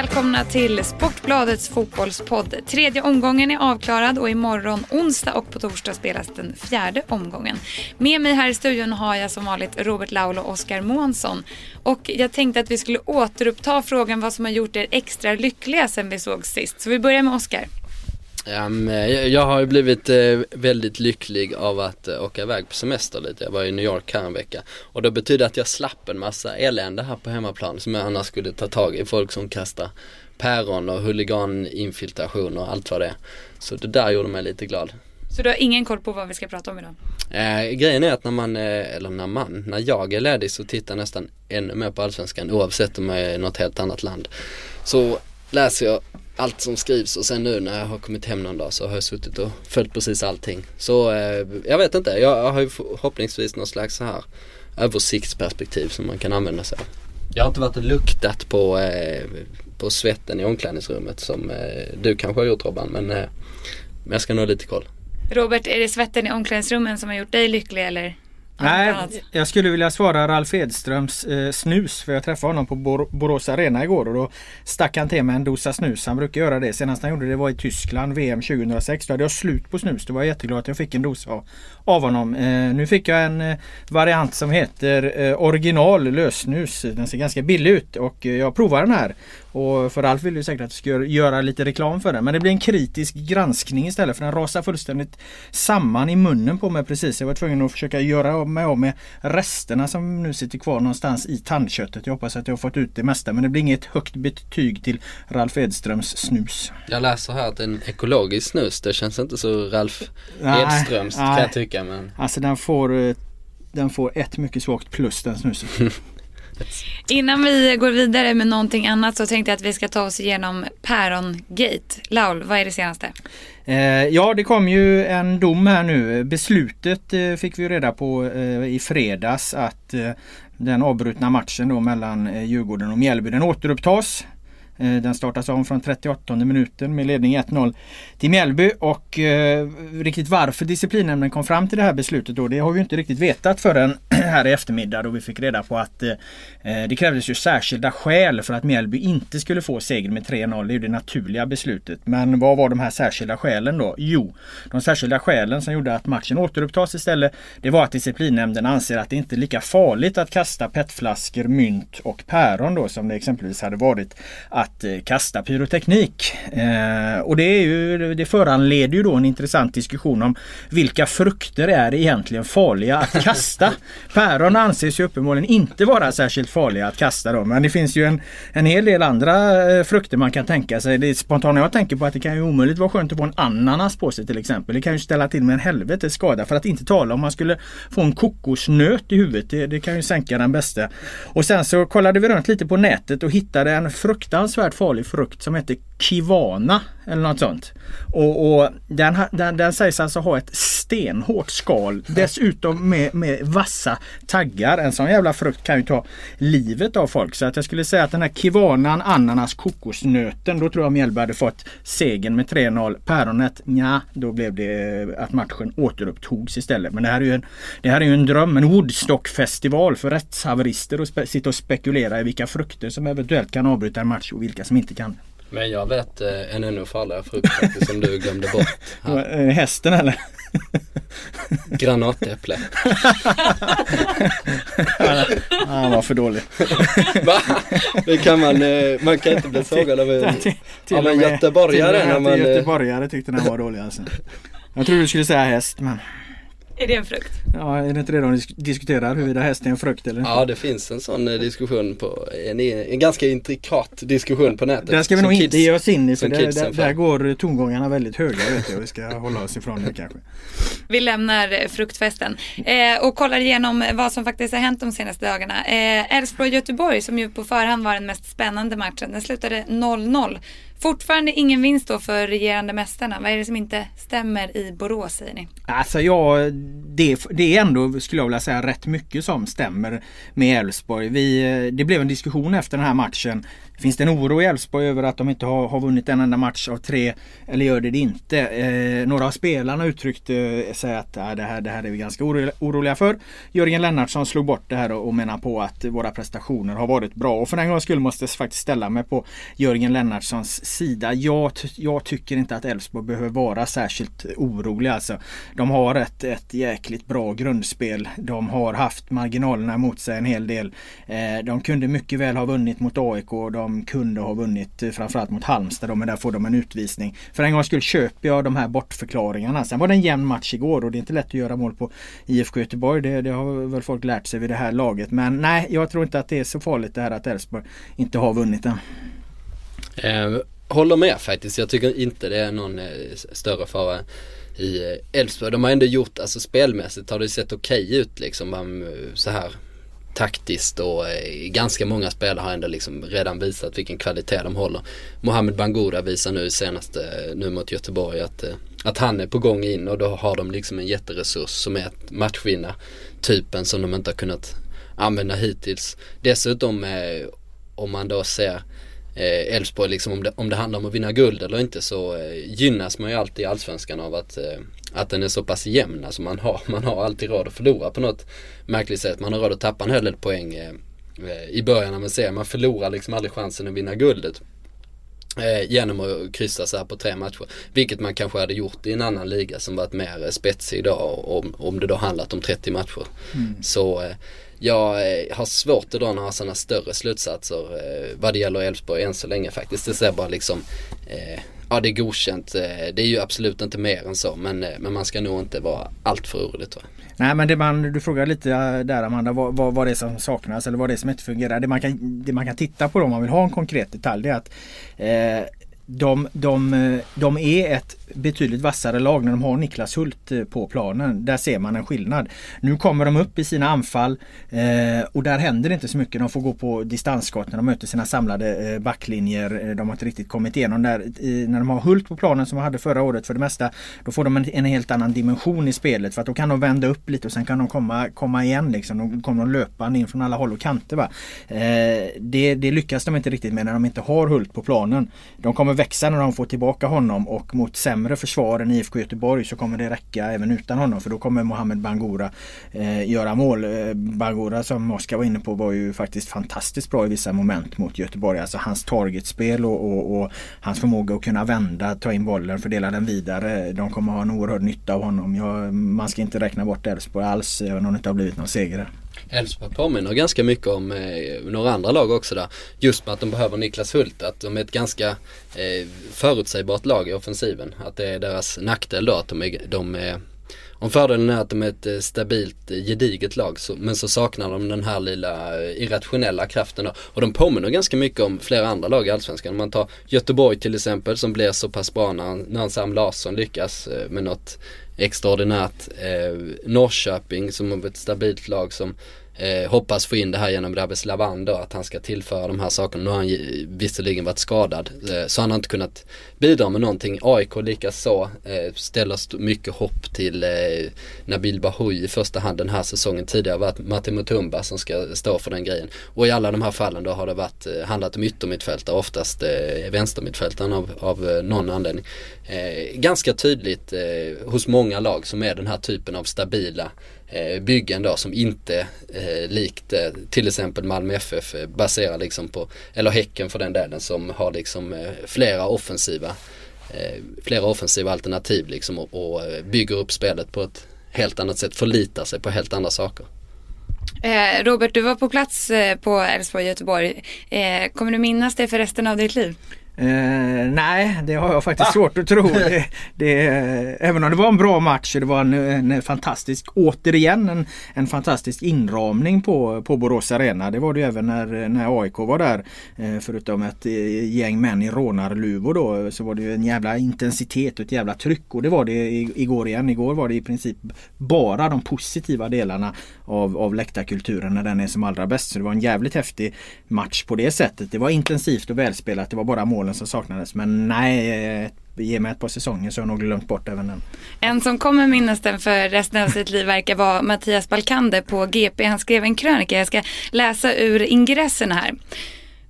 välkomna till Sportbladets fotbollspodd. Tredje omgången är avklarad och imorgon onsdag och på torsdag spelas den fjärde omgången. Med mig här i studion har jag som vanligt Robert Laul och Oskar Månsson. Och jag tänkte att vi skulle återuppta frågan vad som har gjort er extra lyckliga sen vi såg sist. Så vi börjar med Oskar. Um, jag har ju blivit uh, väldigt lycklig av att uh, åka iväg på semester lite. Jag var i New York här en vecka. Och det betyder att jag slapp en massa elände här på hemmaplan som jag annars skulle ta tag i. Folk som kastar päron och huliganinfiltration och allt vad det är. Så det där gjorde mig lite glad. Så du har ingen koll på vad vi ska prata om idag? Eh, grejen är att när man, eh, eller när man, när jag är ledig så tittar jag nästan ännu mer på Allsvenskan oavsett om jag är i något helt annat land. Så läser jag allt som skrivs och sen nu när jag har kommit hem någon dag så har jag suttit och följt precis allting. Så eh, jag vet inte, jag har ju förhoppningsvis någon slags så här översiktsperspektiv som man kan använda sig av. Jag har inte varit och luktat på, eh, på svetten i omklädningsrummet som eh, du kanske har gjort Robban men, men jag ska nog ha lite koll. Robert, är det svetten i omklädningsrummen som har gjort dig lycklig eller? Nej, jag skulle vilja svara Ralf Edströms eh, snus. För jag träffade honom på Bor Borås Arena igår och då stack han till med en dosa snus. Han brukar göra det. Senast han gjorde det var i Tyskland, VM 2006. Då hade jag slut på snus. Då var jag jätteglad att jag fick en dosa av, av honom. Eh, nu fick jag en eh, variant som heter eh, original lössnus. Den ser ganska billig ut och eh, jag provar den här. Och för Alf vill ju säkert att jag ska göra lite reklam för den. Men det blir en kritisk granskning istället för den rasar fullständigt samman i munnen på mig precis. Jag var tvungen att försöka göra mig av med resterna som nu sitter kvar någonstans i tandköttet. Jag hoppas att jag har fått ut det mesta men det blir inget högt betyg till Ralf Edströms snus. Jag läser här att det är en ekologisk snus. Det känns inte så Ralf Edströms kan jag tycka. Men... Alltså den får, eh, den får ett mycket svagt plus den snusen. Innan vi går vidare med någonting annat så tänkte jag att vi ska ta oss igenom Pärongate. Laul, vad är det senaste? Eh, ja, det kom ju en dom här nu. Beslutet eh, fick vi reda på eh, i fredags att den avbrutna matchen då mellan Djurgården och Mjällby den återupptas. Eh, den startas om från 38 minuten med ledning 1-0 till Mjällby och eh, riktigt varför disciplinnämnden kom fram till det här beslutet då det har vi inte riktigt vetat förrän här i eftermiddag då vi fick reda på att eh, eh, det krävdes ju särskilda skäl för att Mjällby inte skulle få seger med 3-0. Det är ju det naturliga beslutet. Men vad var de här särskilda skälen då? Jo, de särskilda skälen som gjorde att matchen återupptas istället det var att disciplinnämnden anser att det inte är lika farligt att kasta petflaskor, mynt och päron då som det exempelvis hade varit att eh, kasta pyroteknik. Eh, och det, är ju, det föranleder ju då en intressant diskussion om vilka frukter är egentligen farliga att kasta? Päron anses ju uppenbarligen inte vara särskilt farliga att kasta då. Men det finns ju en, en hel del andra eh, frukter man kan tänka sig. Det spontana jag tänker på att det kan ju omöjligt vara skönt att få en ananas på sig till exempel. Det kan ju ställa till med en helvetes skada. För att inte tala om man skulle få en kokosnöt i huvudet. Det, det kan ju sänka den bästa. Och sen så kollade vi runt lite på nätet och hittade en fruktansvärt farlig frukt som heter Kivana eller något sånt. Och, och den, den, den sägs alltså ha ett stenhårt skal. Dessutom med, med vassa taggar. En sån jävla frukt kan ju ta livet av folk. Så att jag skulle säga att den här kivanan, ananas, kokosnöten. Då tror jag Mjällby hade fått segern med 3-0. Päronet, ja då blev det att matchen återupptogs istället. Men det här är ju en, det här är en dröm. En Woodstock-festival för rättshaverister att sitta och spekulera i vilka frukter som eventuellt kan avbryta en match och vilka som inte kan. Men jag vet eh, en ännu farligare frukt som du glömde bort. Här. Eh, hästen eller? Granatäpple. Han var för dålig. Va? Det kan man, eh, man kan inte bli sågad av en, av en göteborgare. Till och med göteborgare tyckte den var dålig alltså. Jag trodde du skulle säga häst men är det en frukt? Ja, är det inte det de diskuterar huruvida häst är en frukt eller? Ja, det finns en sån eh, diskussion på, en, en ganska intrikat diskussion på nätet. Där ska vi nog inte ge oss in i för där, där, där, går tongångarna väldigt höga vet jag. Vi ska hålla oss ifrån det kanske. Vi lämnar eh, fruktfesten eh, och kollar igenom vad som faktiskt har hänt de senaste dagarna. Eh, Elfsborg-Göteborg eh, som ju på förhand var den mest spännande matchen. Den slutade 0-0. Fortfarande ingen vinst då för regerande mästarna. Vad är det som inte stämmer i Borås säger ni? Alltså ja, det, det är ändå skulle jag vilja säga rätt mycket som stämmer med Elfsborg. Eh, det blev en diskussion efter den här matchen Finns det en oro i Elfsborg över att de inte har, har vunnit en enda match av tre? Eller gör det det inte? Eh, några av spelarna uttryckte eh, sig att äh, det, här, det här är vi ganska oroliga för. Jörgen Lennartsson slog bort det här och, och menar på att våra prestationer har varit bra. Och för den gången skull måste jag faktiskt ställa mig på Jörgen Lennartssons sida. Jag, jag tycker inte att Elfsborg behöver vara särskilt oroliga. Alltså, de har ett, ett jäkligt bra grundspel. De har haft marginalerna mot sig en hel del. Eh, de kunde mycket väl ha vunnit mot AIK. De kunde ha vunnit eh, framförallt mot Halmstad. Men där får de en utvisning. För en gångs skull köper jag de här bortförklaringarna. Sen var det en jämn match igår och det är inte lätt att göra mål på IFK Göteborg. Det, det har väl folk lärt sig vid det här laget. Men nej, jag tror inte att det är så farligt det här att Elfsborg inte har vunnit än. Eh, håller med faktiskt. Jag tycker inte det är någon eh, större fara i eh, Elfsborg. De har ändå gjort, alltså spelmässigt har det sett okej okay ut liksom. Eh, så här taktiskt och eh, ganska många spelare har ändå liksom redan visat vilken kvalitet de håller. Mohamed Bangura visar nu senast eh, nu mot Göteborg att, eh, att han är på gång in och då har de liksom en jätteresurs som är att matchvinna-typen som de inte har kunnat använda hittills. Dessutom om man då ser Elfsborg, liksom om det, om det handlar om att vinna guld eller inte så gynnas man ju alltid i Allsvenskan av att, att den är så pass jämn. Alltså man har, man har alltid råd att förlora på något märkligt sätt. Man har råd att tappa en hel del poäng eh, eh i början av en serie. Man förlorar liksom aldrig chansen att vinna guldet. Eh, genom att kryssa så här på tre matcher. Vilket man kanske hade gjort i en annan liga som varit mer spetsig idag om, om det då handlat om 30 matcher. Mm. Så eh, jag eh, har svårt att dra några sådana större slutsatser eh, vad det gäller Elfsborg än så länge faktiskt. Det ser bara liksom eh, Ja det är godkänt. Eh, det är ju absolut inte mer än så men, eh, men man ska nog inte vara alltför orolig tror jag. Nej men det man, du frågar lite eh, där Amanda vad, vad, vad det är som saknas eller vad det är som inte fungerar. Det man kan, det man kan titta på om man vill ha en konkret detalj det är att eh, de, de, de är ett betydligt vassare lag när de har Niklas Hult eh, på planen. Där ser man en skillnad. Nu kommer de upp i sina anfall eh, och där händer det inte så mycket. De får gå på distansskott när de möter sina samlade eh, backlinjer. Eh, de har inte riktigt kommit igenom där. I, när de har Hult på planen som de hade förra året för det mesta. Då får de en, en, helt annan dimension i spelet för att då kan de vända upp lite och sen kan de komma, komma igen. Liksom. Då kommer de löpande in från alla håll och kanter. Va? Eh, det, det lyckas de inte riktigt med när de inte har Hult på planen. De kommer växa när de får tillbaka honom och mot sämre försvar än IFK Göteborg så kommer det räcka även utan honom för då kommer Mohamed Bangura eh, göra mål. Eh, Bangura som Oskar var inne på var ju faktiskt fantastiskt bra i vissa moment mot Göteborg. Alltså hans targetspel och, och, och hans förmåga att kunna vända, ta in bollen, fördela den vidare. De kommer ha en oerhörd nytta av honom. Jag, man ska inte räkna bort Elfsborg alls även om det inte har blivit någon seger. Elfsborg påminner ganska mycket om eh, några andra lag också där. Just med att de behöver Niklas Hult. Att de är ett ganska eh, förutsägbart lag i offensiven. Att det är deras nackdel då att de är, de är om fördelen är att de är ett eh, stabilt, eh, gediget lag så, men så saknar de den här lilla eh, irrationella kraften då. Och de påminner ganska mycket om flera andra lag i Allsvenskan. Om man tar Göteborg till exempel som blir så pass bra när, när Sam Larsson lyckas med något extraordinärt. Eh, Norrköping som har ett stabilt lag som eh, hoppas få in det här genom Rabes Lavan då, att han ska tillföra de här sakerna. Nu har han visserligen varit skadad eh, så han har inte kunnat bidra med någonting. AIK likaså eh, ställer mycket hopp till eh, Nabil Bahoui i första hand den här säsongen. Tidigare har det varit Martin Mutumba som ska stå för den grejen. Och i alla de här fallen då har det varit, eh, handlat om yttermittfältare, oftast eh, vänstermittfältaren av, av eh, någon anledning. Eh, ganska tydligt eh, hos många lag som är den här typen av stabila eh, byggen då som inte eh, likt eh, till exempel Malmö FF eh, baserar liksom på, eller Häcken för den delen som har liksom eh, flera offensiva eh, flera offensiva alternativ liksom och, och eh, bygger upp spelet på ett helt annat sätt, förlitar sig på helt andra saker. Eh, Robert, du var på plats eh, på Elfsborg Göteborg. kommer du minnas det för resten av ditt liv? Eh, nej, det har jag faktiskt ah. svårt att tro. Det, det, även om det var en bra match och det var en, en fantastisk, återigen en, en fantastisk inramning på, på Borås Arena. Det var det även när, när AIK var där. Eh, förutom ett eh, gäng män i rånarluvor då så var det en jävla intensitet och ett jävla tryck. Och det var det igår igen. Igår var det i princip bara de positiva delarna av, av läktarkulturen när den är som allra bäst. Så det var en jävligt häftig match på det sättet. Det var intensivt och välspelat. Det var bara målen som saknades. Men nej, eh, ge mig ett par säsonger så har jag nog glömt bort även den. En som kommer minnas den för resten av sitt liv verkar vara Mattias Balkander på GP. Han skrev en krönika. Jag ska läsa ur ingressen här.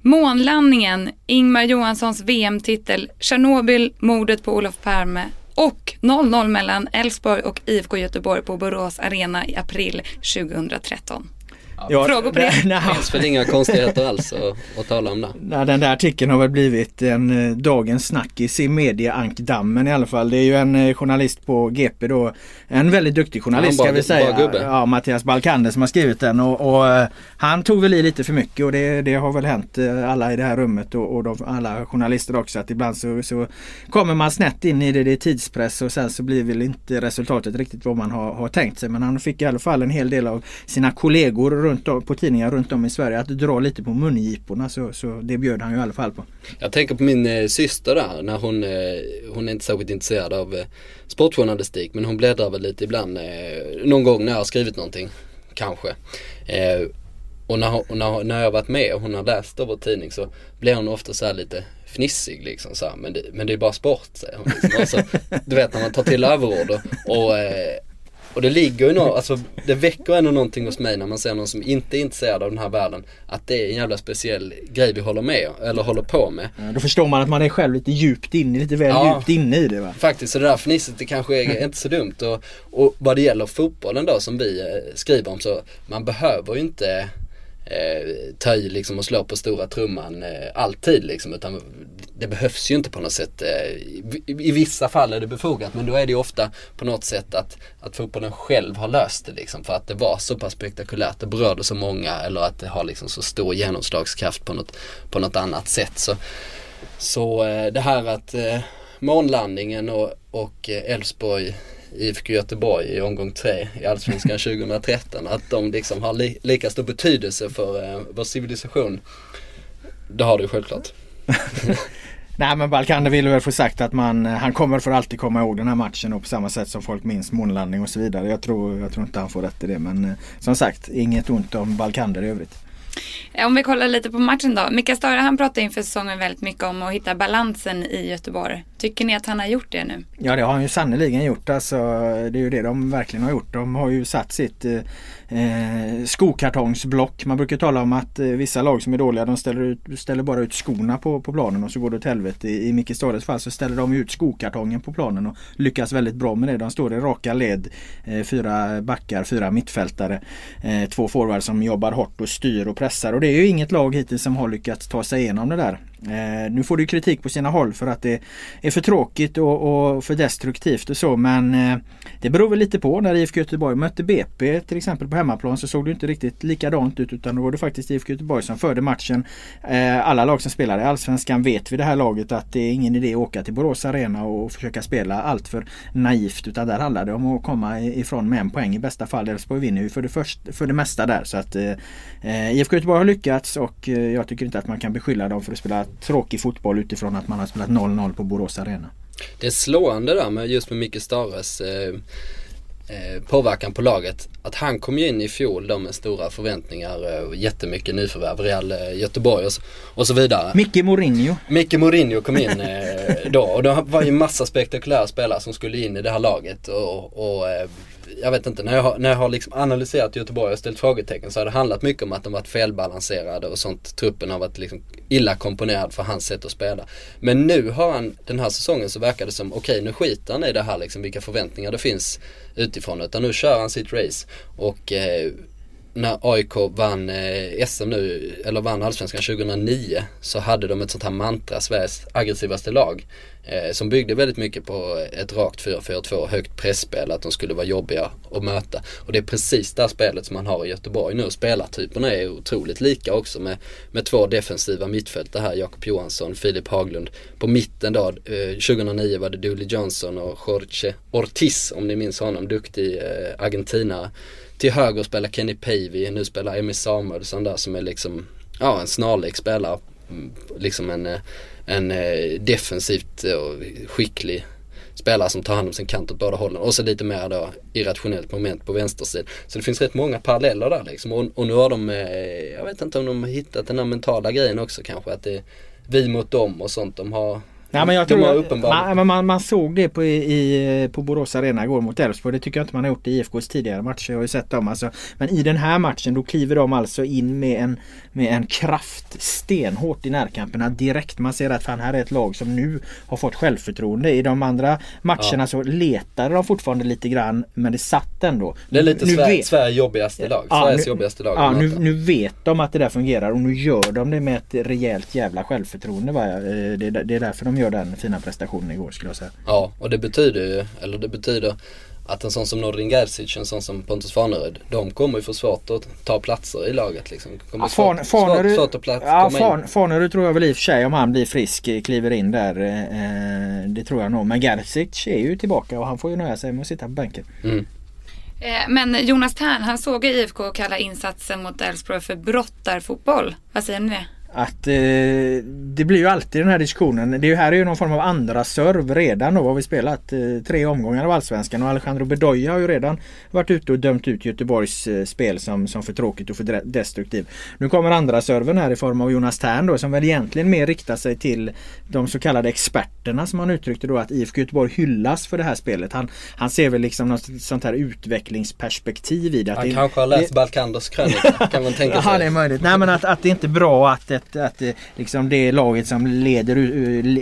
Månlandningen, Ingmar Johanssons VM-titel, Tjernobyl, mordet på Olof Palme och 0-0 mellan Elfsborg och IFK Göteborg på Borås Arena i april 2013. Ja, Frågor på det? Det finns väl inga konstigheter alls att, att tala om där. Nej, den där artikeln har väl blivit en eh, dagens snackis i medieankdammen i alla fall. Det är ju en eh, journalist på GP då. En väldigt duktig journalist ja, ska vi säga. Ja, Mattias Balkander som har skrivit den. Och, och, eh, han tog väl i lite för mycket och det, det har väl hänt alla i det här rummet och, och de, alla journalister också. Att ibland så, så kommer man snett in i det. Det är tidspress och sen så blir väl inte resultatet riktigt vad man har, har tänkt sig. Men han fick i alla fall en hel del av sina kollegor runt om, på tidningar runt om i Sverige att dra lite på mungiporna så, så det bjöd han ju i alla fall på. Jag tänker på min eh, syster där när hon, eh, hon är inte särskilt intresserad av eh, sportjournalistik men hon bläddrar väl lite ibland eh, någon gång när jag har skrivit någonting kanske. Eh, och när, när, när jag har varit med och hon har läst vår tidning så blir hon ofta så lite fnissig liksom så här, men, det, men det är bara sport säger hon. Liksom. Alltså, du vet när man tar till överord och, och eh, och det ligger ju något, alltså det väcker ändå någonting hos mig när man ser någon som inte är intresserad av den här världen. Att det är en jävla speciell grej vi håller med eller håller på med. Ja, då förstår man att man är själv lite djupt inne, lite väl ja, djupt inne i det va? Faktiskt, så det där fnisset det kanske är inte så dumt. Och, och vad det gäller fotbollen då som vi eh, skriver om så man behöver ju inte eh, ta i liksom och slå på stora trumman eh, alltid liksom. Utan det behövs ju inte på något sätt. Eh, i, vissa fall är det befogat men då är det ju ofta på något sätt att, att fotbollen själv har löst det liksom. För att det var så pass spektakulärt, det berörde så många eller att det har liksom så stor genomslagskraft på något, på något annat sätt. Så, så eh, det här att eh, månlandningen och eh, Elfsborg IFK Göteborg i omgång tre i Allsvenskan 2013. Att de liksom har li lika stor betydelse för vår civilisation. Det har det ju självklart. Nej men Balkander ville väl få sagt att man, eh, han kommer för alltid komma ihåg den här matchen och på samma sätt som folk minns månlandning och så vidare. Jag tror, jag tror inte han får rätt i det men eh, som sagt inget ont om Balkander i övrigt. Eh, om vi kollar lite på matchen då. Mika Stare han pratar inför säsongen väldigt mycket om att hitta balansen i Göteborg. Tycker ni att han har gjort det nu? Ja det har han ju sannerligen gjort. Alltså, det är ju det de verkligen har gjort. De har ju satt sitt eh, skokartongsblock. Man brukar tala om att eh, vissa lag som är dåliga de ställer, ut, ställer bara ut skorna på, på planen och så går det åt helvete. I, i Micke Stades fall så ställer de ut skokartongen på planen och lyckas väldigt bra med det. De står i raka led. Eh, fyra backar, fyra mittfältare. Eh, två forwards som jobbar hårt och styr och pressar. Och det är ju inget lag hittills som har lyckats ta sig igenom det där. Eh, nu får du kritik på sina håll för att det är för tråkigt och, och för destruktivt och så men eh, det beror väl lite på. När IFK Göteborg mötte BP till exempel på hemmaplan så såg det inte riktigt likadant ut utan då var det faktiskt IFK Göteborg som förde matchen. Eh, alla lag som spelar i Allsvenskan vet vid det här laget att det är ingen idé att åka till Borås Arena och försöka spela allt för naivt utan där handlar det om att komma ifrån med en poäng i bästa fall. Elfsborg vinner ju för det, först, för det mesta där så att eh, eh IFK Göteborg har lyckats och eh, jag tycker inte att man kan beskylla dem för att spela tråkig fotboll utifrån att man har spelat 0-0 på Borås Arena. Det är slående där med just med Micke Stares eh, eh, påverkan på laget. Att han kom ju in i fjol då med stora förväntningar och jättemycket nyförvärv, Real eh, Göteborg och, och, så vidare. Micke Mourinho. Micke Mourinho kom in eh, då och det var ju massa spektakulära spelare som skulle in i det här laget och, och eh, jag vet inte, när jag har, när jag har liksom analyserat Göteborg och ställt frågetecken så har det handlat mycket om att de varit felbalanserade och sånt. Truppen har varit liksom illa komponerad för hans sätt att spela. Men nu har han, den här säsongen så verkar det som, okej okay, nu skiter han i det här liksom vilka förväntningar det finns utifrån. Utan nu kör han sitt race. Och eh, när AIK vann eh, SM nu, eller vann Allsvenskan 2009 så hade de ett sånt här mantra, Sveriges aggressivaste lag. Eh, som byggde väldigt mycket på ett rakt 4-4-2, högt pressspel, att de skulle vara jobbiga att möta. Och det är precis det spelet som man har i Göteborg nu. Spelartyperna är otroligt lika också med, med två defensiva mittfältare här, Jakob Johansson, Filip Haglund. På mitten då, eh, 2009 var det Dooley Johnson och Jorge Ortiz, om ni minns honom, duktig eh, argentinare till höger spelar Kenny Pavey, nu spelar Emmy Samuelsson där som är liksom, ja en snarlik spelare. Mm, liksom en, eh, en eh, defensivt eh, skicklig spelare som tar hand om sin kant åt båda hållen. Och så lite mer då irrationellt moment på vänstersidan. Så det finns rätt många paralleller där liksom. Och, och nu har de, jag vet inte om de har hittat den här mentala grejen också kanske. Att det är vi mot dem och sånt. De har Nej, men jag tror, uppenbarligen- man, man, man såg det på, i, på Borås Arena igår mot Elfsborg. Det tycker jag inte man har gjort i IFKs tidigare matcher. Jag har ju sett dem. Alltså. Men i den här matchen då kliver de alltså in med en, med en kraft stenhårt i närkamperna direkt. Man ser att fan här är ett lag som nu har fått självförtroende. I de andra matcherna så letade de fortfarande lite grann men det satt ändå. Det är lite Nu Sver- vet- Sveriges jobbigaste lag. Ja, Sveriges nu- jobbigaste lag Ja, nu, nu vet de att det där fungerar och nu gör de det med ett rejält jävla självförtroende. Va? Eh, Det, det är därför de gör den fina prestationen igår skulle jag säga. Ja, och det betyder ju, eller det betyder att en sån som Nordin Gerzic, en sån som Pontus Farnerud, de kommer ju få svårt att ta platser i laget liksom. Kommer Ja, svårt, Fan- svårt, Farnerud- svårt att plats, Ja. Farnerud tror jag väl i och för sig om han blir frisk eh, kliver in där. eh, Det tror jag nog. Men Gerzic är ju tillbaka och han får ju nöja sig med att sitta på bänken. Mm. Eh, Men Jonas Tern, han såg i IFK kalla insatsen mot Elfsborg för brottarfotboll. Vad säger ni det? Att eh, det blir ju alltid den här diskussionen. Det här är ju någon form av andra serv redan då har vi spelat eh, tre omgångar av Allsvenskan och Alejandro Bedoya har ju redan varit ute och dömt ut Göteborgs eh, spel som, som för tråkigt och för destruktiv. Nu kommer andra serven här i form av Jonas Tern då som väl egentligen mer riktar sig till de så kallade experterna som han uttryckte då att IFK Göteborg hyllas för det här spelet. Han, han ser väl liksom något sånt här utvecklingsperspektiv i det. Han det, kanske har det- läst Balkanders krönika kan man tänka Ja, det är sig. möjligt. Nej men att, att det inte är bra att, ett, att eh, liksom det laget som leder,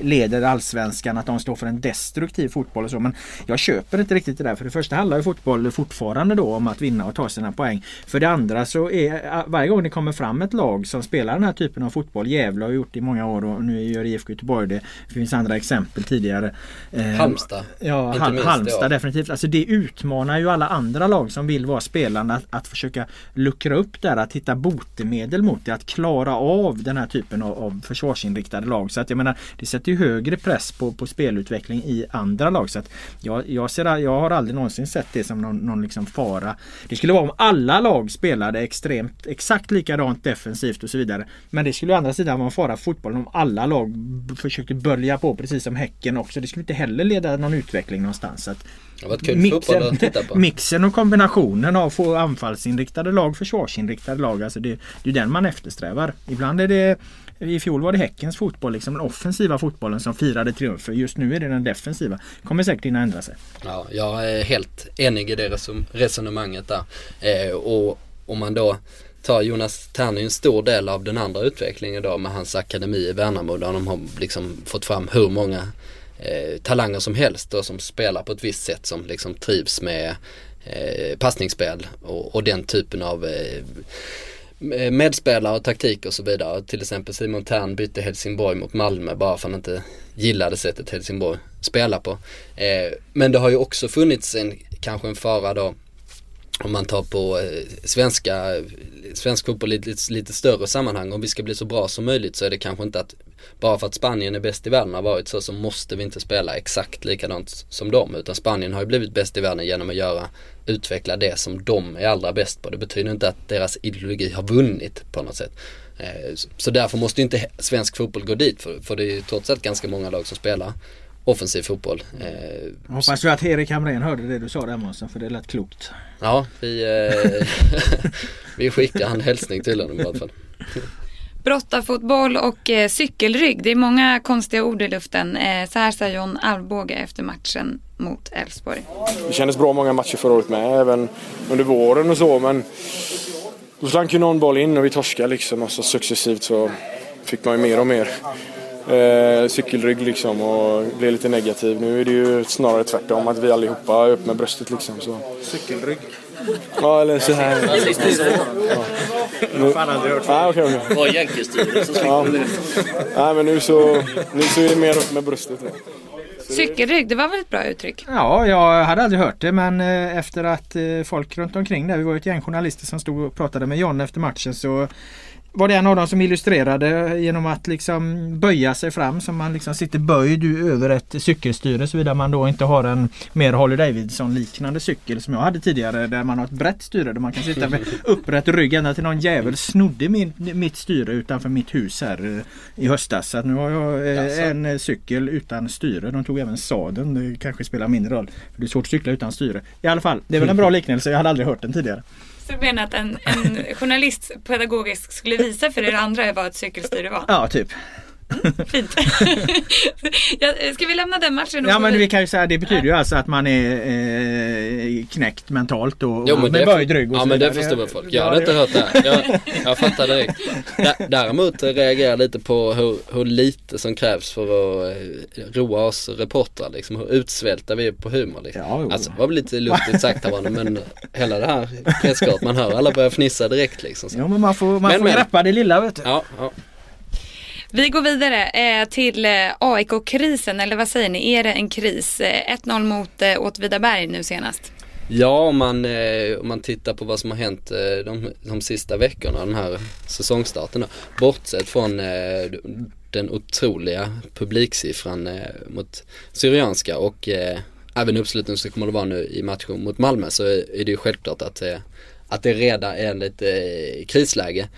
leder allsvenskan att de står för en destruktiv fotboll och så. Men jag köper inte riktigt det där. För det första handlar ju fotboll fortfarande då om att vinna och ta sina poäng. För det andra så är varje gång det kommer fram ett lag som spelar den här typen av fotboll. Gävle har gjort det i många år och nu gör IFK Göteborg det. Det finns andra exempel tidigare. Eh, Halmstad. Ja, Hal- minst Halmstad år. definitivt. Alltså det utmanar ju alla andra lag som vill vara spelarna att, att försöka luckra upp där, att hitta botemedel mot det, att klara av den här typen av, av försvarsinriktade lag. Så att jag menar, det sätter ju högre press på, på spelutveckling i andra lag. Så att jag, jag, ser, jag har aldrig någonsin sett det som någon, någon liksom fara. Det skulle vara om alla lag spelade extremt exakt likadant defensivt och så vidare. Men det skulle å andra sidan vara en fara för fotbollen om alla lag försökte bölja på precis som Häcken också. Det skulle inte heller leda någon utveckling någonstans. Så att det varit kul fotboll att titta på. mixen och kombinationen av få anfallsinriktade lag, försvarsinriktade lag. Alltså det, det är den man eftersträvar. Ibland är det i fjol var det Häckens fotboll, liksom den offensiva fotbollen som firade triumfer. Just nu är det den defensiva. Kommer säkert hinna ändra sig. Ja, jag är helt enig i det resonemanget där. Eh, och om man då tar Jonas Tern är en stor del av den andra utvecklingen då med hans akademi i Värnamo där de har liksom fått fram hur många eh, talanger som helst då som spelar på ett visst sätt som liksom trivs med eh, passningsspel och, och den typen av eh, eh, medspelare och taktik och så vidare. Till exempel Simon Tern bytte Helsingborg mot Malmö bara för att han inte gillade sättet Helsingborg spelar på. Eh, men det har ju också funnits en, kanske en fara då om man tar på eh, svenska, svensk fotboll i ett lite, lite större sammanhang. Om vi ska bli så bra som möjligt så är det kanske inte att bara för att Spanien är bäst i världen har varit så så måste vi inte spela exakt likadant som dem. Utan Spanien har ju blivit bäst i världen genom att göra, utveckla det som de är allra bäst på. Det betyder inte att deras ideologi har vunnit på något sätt. Eh, så- därför måste ju inte svensk fotboll gå dit för, för det är ju trots allt ganska många lag som spelar offensiv fotboll. Eh, Jag hoppas ju att Erik Hamrén hörde det du sa där Månsson för det lät klokt. Ja, vi, eh, vi skickar en hälsning till honom i alla fall. Brottarfotboll och eh, cykelrygg. Det är många konstiga ord i luften. Eh, så här säger John Alvbåge efter matchen mot Elfsborg. Det kändes bra många matcher förra året med, även under våren och så. Men då slank ju någon boll in och vi torskade liksom. Och så successivt så fick man ju mer och mer eh, cykelrygg liksom och blev lite negativ. Nu är det ju snarare tvärtom, att vi allihopa är upp med bröstet liksom. Så. Cykelrygg? Ja, eller så här. Ja. Nu, ah, okej, okej. Var jänkestyre så Ja. Nej, men nu så, nu så är det mer upp med bröstet. va. Cykelrygg, det var väl ett bra uttryck? Ja, jag hade aldrig hört det men eh, efter att eh, folk runt omkring där, vi var ju ett gäng journalister som stod och pratade med John efter matchen så var det en av dem som illustrerade genom att liksom böja sig fram som man liksom sitter böjd över ett cykelstyre såvida man då inte har en mer Harley Davidson liknande cykel som jag hade tidigare där man har ett brett styre där man kan sitta med upprätt rygg ända till någon jävel snodde min, mitt styre utanför mitt hus här eh, i höstas. Så nu har jag Jaså? en eh, cykel utan styre. De tog även sadeln. Det kanske spelar mindre roll. För det är svårt att cykla utan styre. I alla fall, det är väl en bra liknelse. Jag hade aldrig hört den tidigare. Du menar att en, en journalist pedagogiskt skulle visa för er andra vad ett cykelstyre var? Ja, typ. Fint. ja, ska vi lämna den matchen? Ja men vi kan ju säga det betyder ju alltså att man är eh, knäckt mentalt och, Jo, men med det, böjdrygg och ja men det förstår väl folk. Jag hade inte hört det här. Jag, jag fattar direkt. Dä- Däremot reagerar jag lite på hur, hur lite som krävs för att eh, roa oss reportrar liksom. Hur utsvälta vi är på humor liksom. Ja. Alltså det var väl lite lustigt sagt av honom men hela det här presskortet man hör alla börjar fnissa direkt liksom. Så. Jo men man får, man Men, får men. greppa det lilla vet du. Ja, ja. Vi går vidare eh, till eh, AIK-krisen, eller vad säger ni? Är det en kris? Eh, 1-0 mot eh, Åtvidaberg nu senast. Ja, om man, eh, om man tittar på vad som har hänt eh, de, de sista veckorna, den här säsongstarten. Då. Bortsett från eh, den otroliga publiksiffran eh, mot Syrianska och eh, även uppslutningen som kommer det vara nu i matchen mot Malmö så är, det ju självklart att, eh, att det redan är lite eh, krisläge.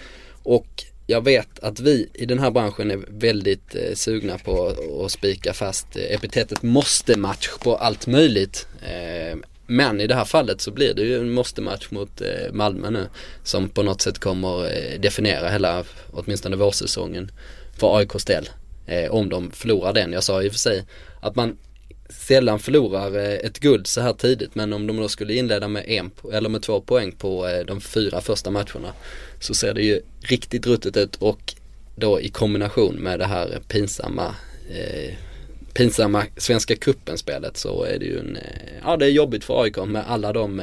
Och jag vet att vi i den här branschen är väldigt eh, sugna på att spika fast eh, epitetet måste-match på allt möjligt. Eh, men i det här fallet så blir det ju en måste-match mot eh, Malmö nu som på något sätt kommer eh, definiera hela, åtminstone vårsäsongen för AIKs del. Eh, om de förlorar den. Jag sa i och för sig att man sällan förlorar eh, ett guld så här tidigt men om de då skulle inleda med en eller med två poäng på eh, de fyra första matcherna så ser det ju riktigt ruttet ut och då i kombination med det här pinsamma eh, pinsamma Svenska cupen-spelet så är det ju en, eh, ja det är jobbigt för AIK med alla de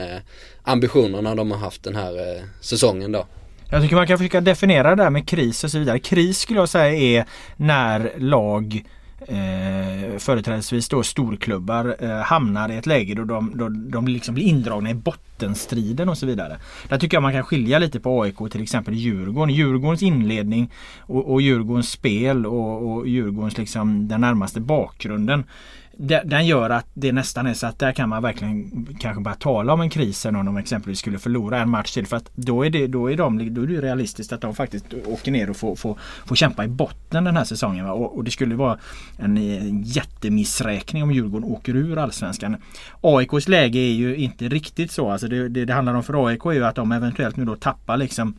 ambitionerna de har haft den här eh, säsongen då. Jag tycker man kan försöka definiera det där med kris och så vidare. Kris skulle jag säga är när lag eh, företrädesvis då storklubbar eh, hamnar i ett läge då de, då de liksom blir indragna i bottenstriden och så vidare. Där tycker jag man kan skilja lite på AIK och till exempel Djurgården. Djurgårdens inledning och, och Djurgårdens spel och, och Djurgårdens liksom den närmaste bakgrunden. Den gör att det nästan är så att där kan man verkligen kanske bara tala om en kris om de exempelvis skulle förlora en match till. För att då är det, då är de, då är det realistiskt att de faktiskt åker ner och får, får, får kämpa i botten den här säsongen. Va? Och, och det skulle vara en, en jättemissräkning om Djurgården åker ur Allsvenskan. AIKs läge är ju inte riktigt så. Alltså det, det, det handlar om för AIK är ju att de eventuellt nu då tappar liksom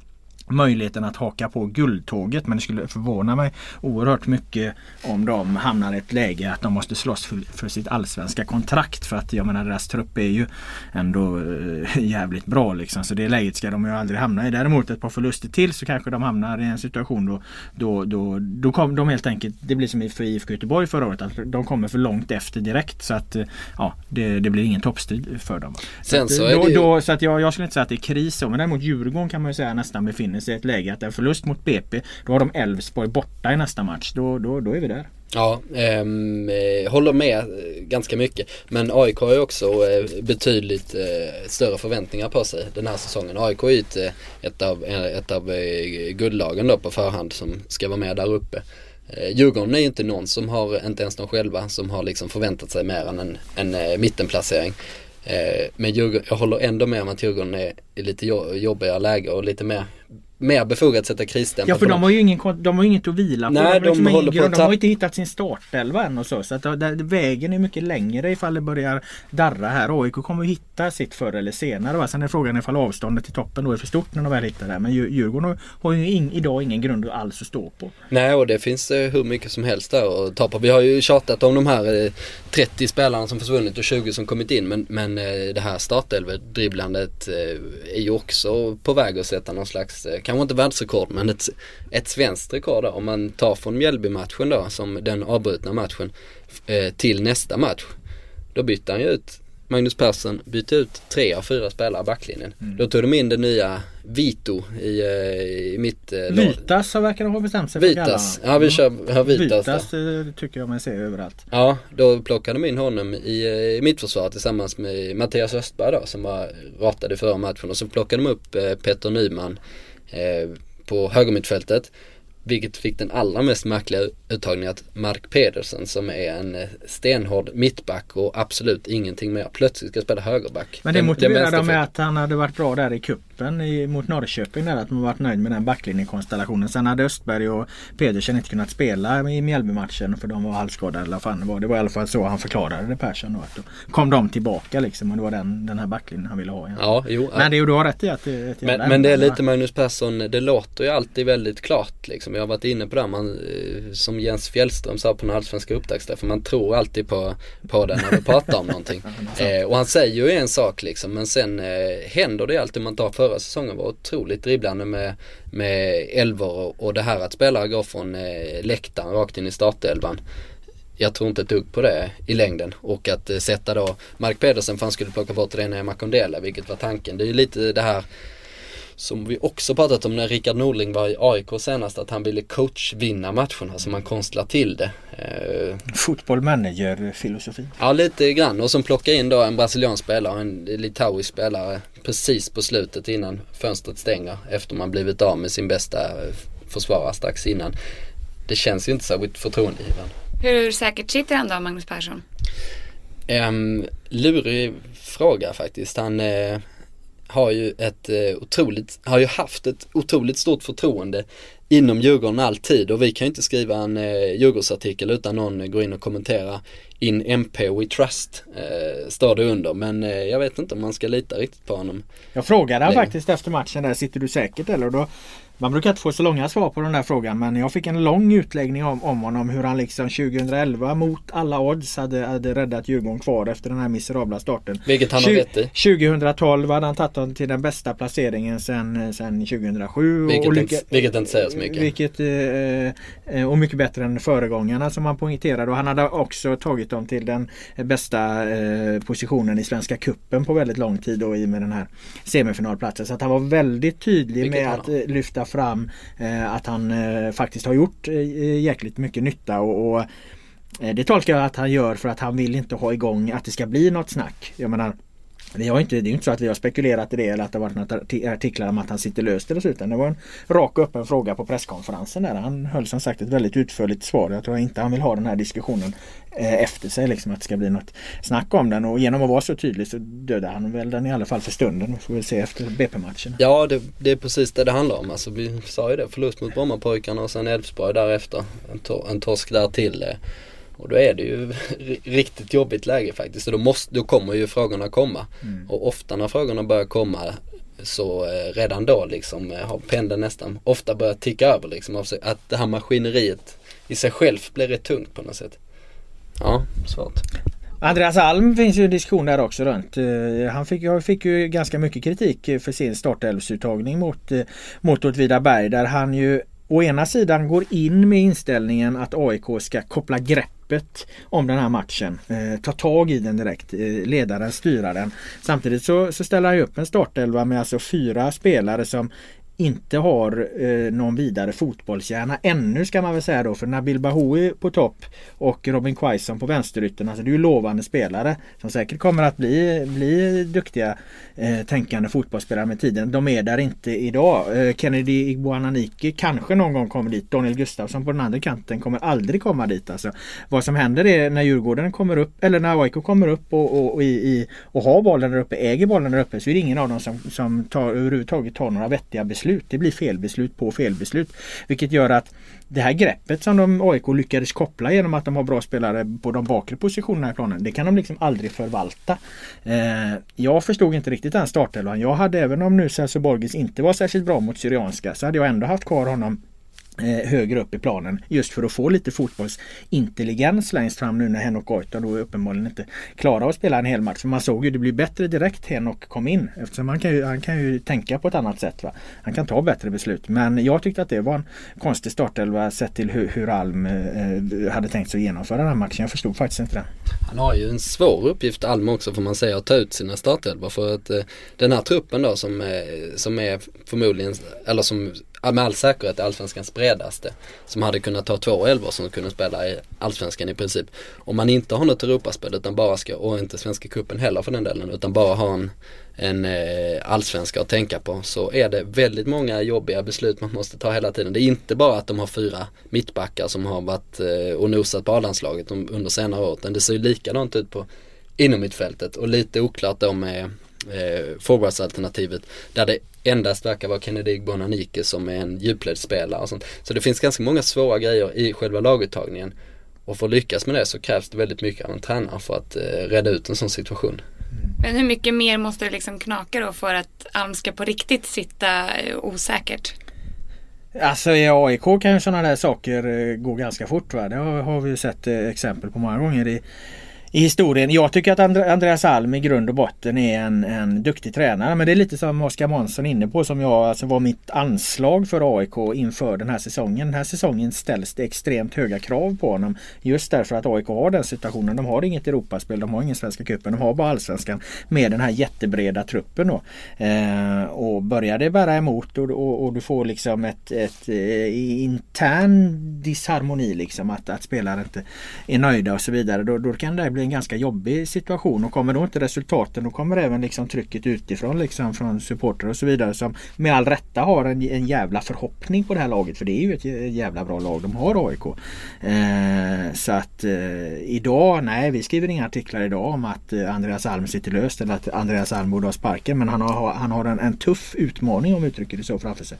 möjligheten att haka på guldtåget men det skulle förvåna mig oerhört mycket om de hamnar i ett läge att de måste slåss för, för sitt allsvenska kontrakt för att jag menar deras trupp är ju ändå eh, jävligt bra liksom så det läget ska de ju aldrig hamna i. Däremot ett par förluster till så kanske de hamnar i en situation då då, då, då kommer de helt enkelt, det blir som för IFK Göteborg förra året, att de kommer för långt efter direkt så att eh, ja, det, det blir ingen toppstrid för dem. Sen att, så eh, då, ju- då, så att jag, jag skulle inte säga att det är kris så, men däremot Djurgården kan man ju säga nästan befinner sig i ett läge att en förlust mot BP, då har de Elfsborg borta i nästa match. Då, då, då är vi där. Ja, ehm, eh, håller med eh, ganska mycket. Men AIK har ju också eh, betydligt eh, större förväntningar på sig den här säsongen. AIK är ju ett, eh, ett av, ett av guldlagen då på förhand som ska vara med där uppe. Eh, Djurgården är ju inte någon som har, inte ens de själva, som har liksom förväntat sig mer än en, en mittenplacering. Men Djurgården, jag håller ändå med om att Djurgården är i lite jobbigare läge och lite mer, mer befogat att sätta krisstämpel Ja för de har ju ingen, de har inget att vila på. Nej, de, har de liksom håller på att de har inte hittat sin startelva än och så. Så att vägen är mycket längre ifall det börjar darra här. AIK kommer att hitta sitt förr eller senare. Va? Sen är frågan ifall avståndet till toppen då är för stort när de väl hittar det. Men Djur- Djurgården har- ju in, idag ingen grund alls att stå på. Nej och det finns eh, hur mycket som helst där att ta på. Vi har ju tjatat om de här eh, 30 spelarna som försvunnit och 20 som kommit in men, men eh, det här startelver-dribblandet eh, är ju också på väg att sätta någon slags, eh, kanske inte världsrekord men ett, ett svenskt rekord då. Om man tar från Mjällby-matchen då som den avbrutna matchen eh, till nästa match. Då bytte han ju ut Magnus Persson bytte ut tre av fyra spelare i backlinjen. Då tog de in det nya Vito i, eh, i mitt eh. Vitas har verkar ha bestämt sig för att Vitas, ja vi kör ja, Vitas, då. Vitas eh, tycker jag mig se överallt. Ja, då plockade de in honom i, i mittförsvaret tillsammans med Mattias Östberg då som var ratad i förra matchen och så plockade de upp eh, Peter Nyman eh, på högermittfältet. Vilket fick den allra mest märkliga uttagningen att Mark Pedersen som är en eh, stenhård mittback och absolut ingenting mer plötsligt ska spela högerback. Men det motiverar de med att han hade varit bra där i cupen cupen i- mot Norrköping där att man varit nöjd med den backlinjekonstellationen. Sen hade Östberg och Pedersen inte kunnat spela i Mjällby-matchen för de var halvskadade eller fan det var. Det var i alla fall så han förklarade det Persson då. Att då kom de tillbaka liksom och det var den, den här backlinjen han ville ha. igen. Ja, jo. Men det är ju du har rätt i att det jävla Men, men det är lite Magnus Persson, det låter ju alltid väldigt klart liksom. Jag har varit inne på det, man, eh, som Jens Fjällström sa på den allsvenska upptaktsträffen, man tror alltid på, på det när du pratar om någonting. Eh, och han säger ju en sak liksom, men sen eh, händer det alltid, man tar förra säsongen var otroligt dribblande med, med elvor och, och det här att spelare går från eh, läktaren rakt in i startelvan. Jag tror inte ett dugg på det i längden och att eh, sätta då Mark Pedersen för han skulle plocka bort René Makondela vilket var tanken. Det är ju lite det här som vi också pratat om när Rickard Norling var i AIK senast att han ville coachvinna matcherna så man konstlar till det. Eh, Fotboll manager filosofi. Ja lite grann och som plocka in då en brasiliansk spelare och en litauisk spelare precis på slutet innan fönstret stänger efter man blivit av med sin bästa försvarare strax innan. Det känns ju inte särskilt förtroendegivande. Hur säkert sitter han då, Magnus Persson? Um, lurig fråga faktiskt. Han eh, har ju ett eh, otroligt, har ju haft ett otroligt stort förtroende inom Djurgården alltid och vi kan ju inte skriva en eh, Djurgårdsartikel utan någon går in och kommenterar In MP We Trust eh, står det under men eh, jag vet inte om man ska lita riktigt på honom. Jag frågade han faktiskt efter matchen där, sitter du säkert eller? Och då, man brukar inte få så långa svar på den där frågan men jag fick en lång utläggning om, om honom hur han liksom 2011 mot alla odds hade, hade räddat Djurgården kvar efter den här miserabla starten. Vilket han har rätt i. 2012 hade han tagit dem till den bästa placeringen sen 2007. och- Vilket, och inte, lycka- vilket inte säger så mycket. vilket, eh, eh, och mycket bättre än föregångarna som han poängterade. Och han hade också tagit dem till den bästa eh, positionen i Svenska Kuppen på väldigt lång tid och i med den här semifinalplatsen. Så att han var väldigt tydlig Vilket med att eh, lyfta fram eh, att han eh, faktiskt har gjort eh, jäkligt mycket nytta. och, och eh, det tolkar jag att han gör för att han vill inte ha igång att det ska bli något snack. Jag menar vi har inte, det är inte så att vi har spekulerat i det eller att det har varit några artiklar om att han sitter löst eller så utan det var en rak och öppen fråga på presskonferensen där. Han höll som sagt ett väldigt utförligt svar. Jag tror inte han vill ha den här diskussionen eh, efter sig liksom att det ska bli något snack om den och genom att vara så tydlig så dödar han väl den i alla fall för stunden. Vi får väl se efter BP-matchen. Ja det, det är precis det det handlar om. Alltså, vi sa ju det, förlust mot Brommapojkarna och sen Elfsborg därefter. En, to en torsk där till. Eh. Och då är det ju ri- riktigt jobbigt läge faktiskt. Och då, måste, då kommer ju frågorna komma. Och ofta när frågorna börjar komma så eh, redan då liksom eh, har pendeln nästan ofta börjat ticka över liksom. Att det här maskineriet i sig själv blir rätt tungt på något sätt. Ja, svårt. Andreas Alm finns ju en diskussion där också runt. Eh, Han fick, han fick ju ganska mycket kritik för sin startelvsuttagning mot, eh, mot Åtvidaberg där han ju å ena sidan går in med inställningen att AIK ska koppla greppet om den här matchen. Eh, ta tag i den direkt, eh, leda den, styra den. Samtidigt så, så ställer han upp en startelva med alltså fyra spelare som inte har eh, någon vidare fotbollskärna ännu ska man väl säga då för Nabil Bahoui på topp och Robin Quaison på vänsteryttern. Alltså det är ju lovande spelare som säkert kommer att bli, bli duktiga eh, tänkande fotbollsspelare med tiden. De är där inte idag. Eh, Kennedy Igboananike kanske någon gång kommer dit. Daniel Gustafsson på den andra kanten kommer aldrig komma dit. Alltså, vad som händer är när Djurgården kommer upp eller när AIK kommer upp och, och, och, i, i, och har bollen där uppe, äger bollen där uppe så är det ingen av dem som, som tar, överhuvudtaget tar några vettiga beslut. Det blir felbeslut på felbeslut. Vilket gör att det här greppet som de AIK lyckades koppla genom att de har bra spelare på de bakre positionerna i planen. Det kan de liksom aldrig förvalta. Eh, jag förstod inte riktigt den startelvan. Jag hade även om nu Celso Borges inte var särskilt bra mot Syrianska så hade jag ändå haft kvar honom Eh, högre upp i planen just för att få lite fotbollsintelligens längst fram nu när Henok Goitom då uppenbarligen inte klarar att spela en hel match. För man såg ju det blir bättre direkt Henok kom in eftersom han kan ju, han kan ju tänka på ett annat sätt. Va? Han kan ta bättre beslut. Men jag tyckte att det var en konstig startelva sett till hur, hur Alm eh, hade tänkt sig att genomföra den här matchen. Jag förstod faktiskt inte det. Han har ju en svår uppgift Alm också får man säga att ta ut sina startelvor för att eh, den här truppen då som, eh, som är förmodligen, eller som med all säkerhet är allsvenskans bredaste. Som hade kunnat ta två elvor som kunde spela i allsvenskan i princip. Om man inte har något Europaspel utan bara ska, och inte Svenska cupen heller för den delen, utan bara har en, en eh, allsvenska att tänka på så är det väldigt många jobbiga beslut man måste ta hela tiden. Det är inte bara att de har fyra mittbackar som har varit eh, och nosat på A-landslaget under senare år utan det ser ju likadant ut på inom mittfältet och lite oklart då med eh, forwardsalternativet där det endast verkar vara Kennedy Bonanike som är en djupledsspelare och sånt. Så det finns ganska många svåra grejer i själva laguttagningen. Och för att lyckas med det så krävs det väldigt mycket av en tränare för att eh, reda ut en sån situation. Men hur mycket mer måste det liksom knaka då för att Alm ska på riktigt sitta eh, osäkert? Alltså i AIK kan ju sådana där saker eh, gå ganska fort. Va? Det har, har vi sett eh, exempel på många gånger i, i historien. Jag tycker att Andreas Alm i grund och botten är en, en duktig tränare. Men det är lite som Oskar Månsson inne på som jag alltså var mitt anslag för AIK inför den här säsongen. Den här säsongen ställs det extremt höga krav på honom. Just därför att AIK har den situationen. De har inget Europaspel, de har ingen Svenska cupen, de har bara Allsvenskan med den här jättebreda truppen. Då. Eh, och börjar det bära emot och, och, och, du får liksom ett, ett, eh, intern disharmoni liksom att, att spelare inte är nöjda och så vidare. Då, då kan det bli en ganska jobbig situation och kommer då inte resultaten då kommer även liksom trycket utifrån liksom från supportrar och så vidare som med all rätta har en, en jävla förhoppning på det här laget för det är ju ett jävla bra lag de har AIK. Eh, så att eh, idag, nej vi skriver inga artiklar idag om att eh, Andreas Alm sitter löst eller att Andreas Alm borde ha sparken men han har, han har en, en tuff utmaning om uttrycket så framför sig.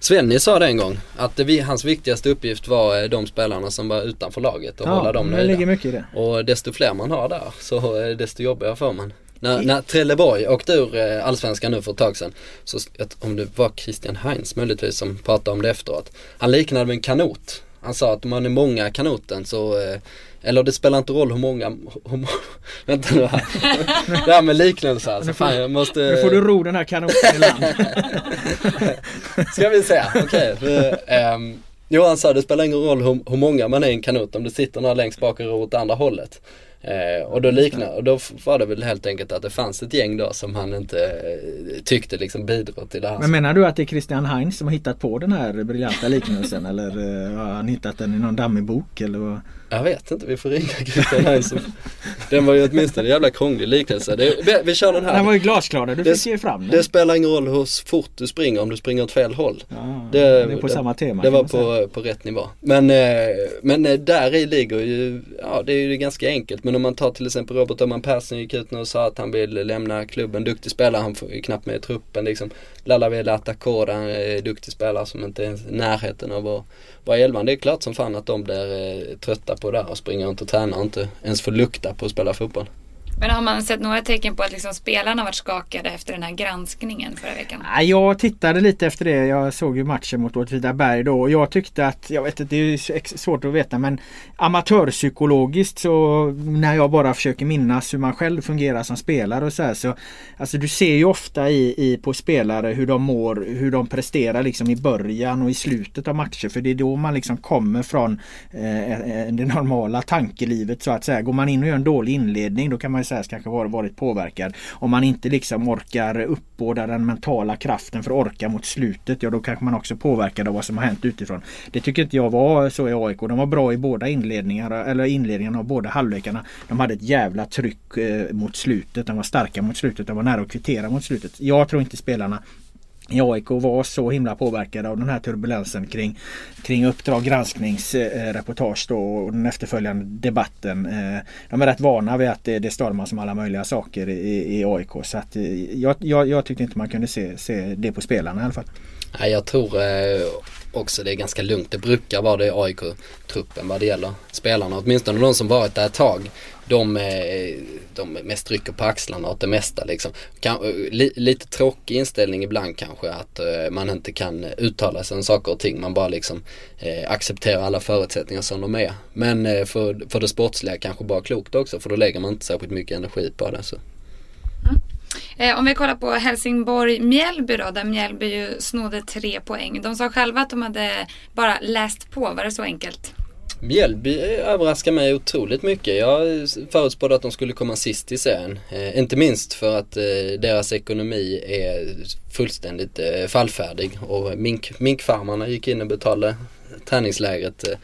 Svenny sa det en gång att det, hans viktigaste uppgift var eh, de spelarna som var utanför laget och ja, hålla dem nöjda. Det ligger mycket i det. Och desto fler man har där så desto jobbigare får man. När, när Trelleborg åkte ur eh, Allsvenskan nu för ett tag sedan, så om det var Christian Heinz möjligtvis som pratade om det efteråt. Han liknade med en kanot. Han sa att om man är många kanoten så eh, eller det spelar inte roll hur många, hur, vänta nu här. Det här med liknelser alltså. Fan, jag måste... Nu får du ro den här kanoten i land. Ska vi se, okej. Okay. Um, jo han sa det spelar ingen roll hur, hur många man är i en kanot om det sitter några längst bak och ror åt andra hållet. Eh, och då liknar, och då var det väl helt enkelt att det fanns ett gäng då som han inte eh, tyckte liksom bidrog till det här. Men menar du att det är Christian Heinz som har hittat på den här briljanta liknelsen eller eh, har han hittat den i någon dammig bok eller vad? Jag vet inte, vi får ringa Christian Heinz. den var ju åtminstone en jävla krånglig liknelse. Det, vi kör den här. Den var ju glasklar, du det, fick ju fram den. Det spelar ingen roll hur fort du springer om du springer åt fel håll. Ja, det, det är på det, samma tema. Det var på, på rätt nivå. Men, eh, men eh, där i ligger ju, ja det är ju ganska enkelt. Men om man tar till exempel Robert Öhman Persson gick ut nu och sa att han vill lämna klubben. Duktig spelare, han får knappt med i truppen liksom. Lalavela Atakoda, en duktig spelare som inte är i närheten av att vara elvan. Det är klart som fan att de blir eh, trötta på det och springer inte och tränar inte ens får lukta på att spela fotboll. Men har man sett några tecken på att liksom spelarna varit skakade efter den här granskningen förra veckan? Jag tittade lite efter det. Jag såg ju matchen mot Åtvidaberg då och jag tyckte att, jag vet inte, det är svårt att veta men amatörpsykologiskt så när jag bara försöker minnas hur man själv fungerar som spelare och så här så Alltså du ser ju ofta i, i på spelare hur de mår, hur de presterar liksom i början och i slutet av matcher för det är då man liksom kommer från eh, eh, eh det normala tankelivet så att säga. Går man in och gör en dålig inledning då kan man sägas kanske varit påverkad. Om man inte liksom orkar uppbåda den mentala kraften för att orka mot slutet, ja då kanske man också påverkad av vad som har hänt utifrån. Det tycker inte jag var så i AIK. De var bra i båda inledningarna, eller inledningarna av båda halvlekarna. De hade ett jävla tryck eh, mot slutet. De var starka mot slutet. De var nära att kvittera mot slutet. Jag tror inte spelarna i AIK var så himla påverkade av den här turbulensen kring, kring Uppdrag granskningsreportage eh, då och den efterföljande debatten. Eh, de är rätt vana vid att det, det stormas om alla möjliga saker i, i AIK. Så att eh, jag, jag, jag tyckte inte man kunde se, se det på spelarna i alla fall. Nej, jag tror eh, också det är ganska lugnt. Det brukar vara det i AIK-truppen vad det gäller spelarna. Åtminstone de som varit där ett tag. De, eh, de mest rycker på axlarna åt det mesta liksom. Kan, eh, li, lite tråkig inställning ibland kanske att eh, man inte kan uttala sig om saker och ting. Man bara liksom eh, accepterar alla förutsättningar som de är. Men eh, för, för det sportsliga kanske bara klokt också för då lägger man inte särskilt mycket energi på det. Så. Mm. Om vi kollar på Helsingborg-Mjällby då, där Mjällby ju snodde tre poäng. De sa själva att de hade bara läst på, var det så enkelt? Mjällby överraskar mig otroligt mycket. Jag förutspådde att de skulle komma sist i serien. Eh, inte minst för att eh, deras ekonomi är fullständigt eh, fallfärdig och mink, minkfarmarna gick in och betalade träningslägret eh,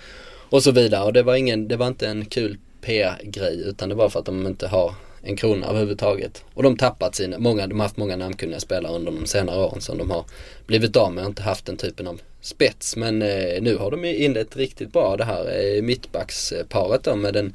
och så vidare. Och det var, ingen, det var inte en kul PR-grej utan det var för att de inte har en krona överhuvudtaget. Och de tappat sina, många, de har haft många namnkunniga spelare under de senare åren som de har blivit av med och inte haft den typen av spets. Men eh, nu har de inlett riktigt bra det här eh, mittbacksparet då med den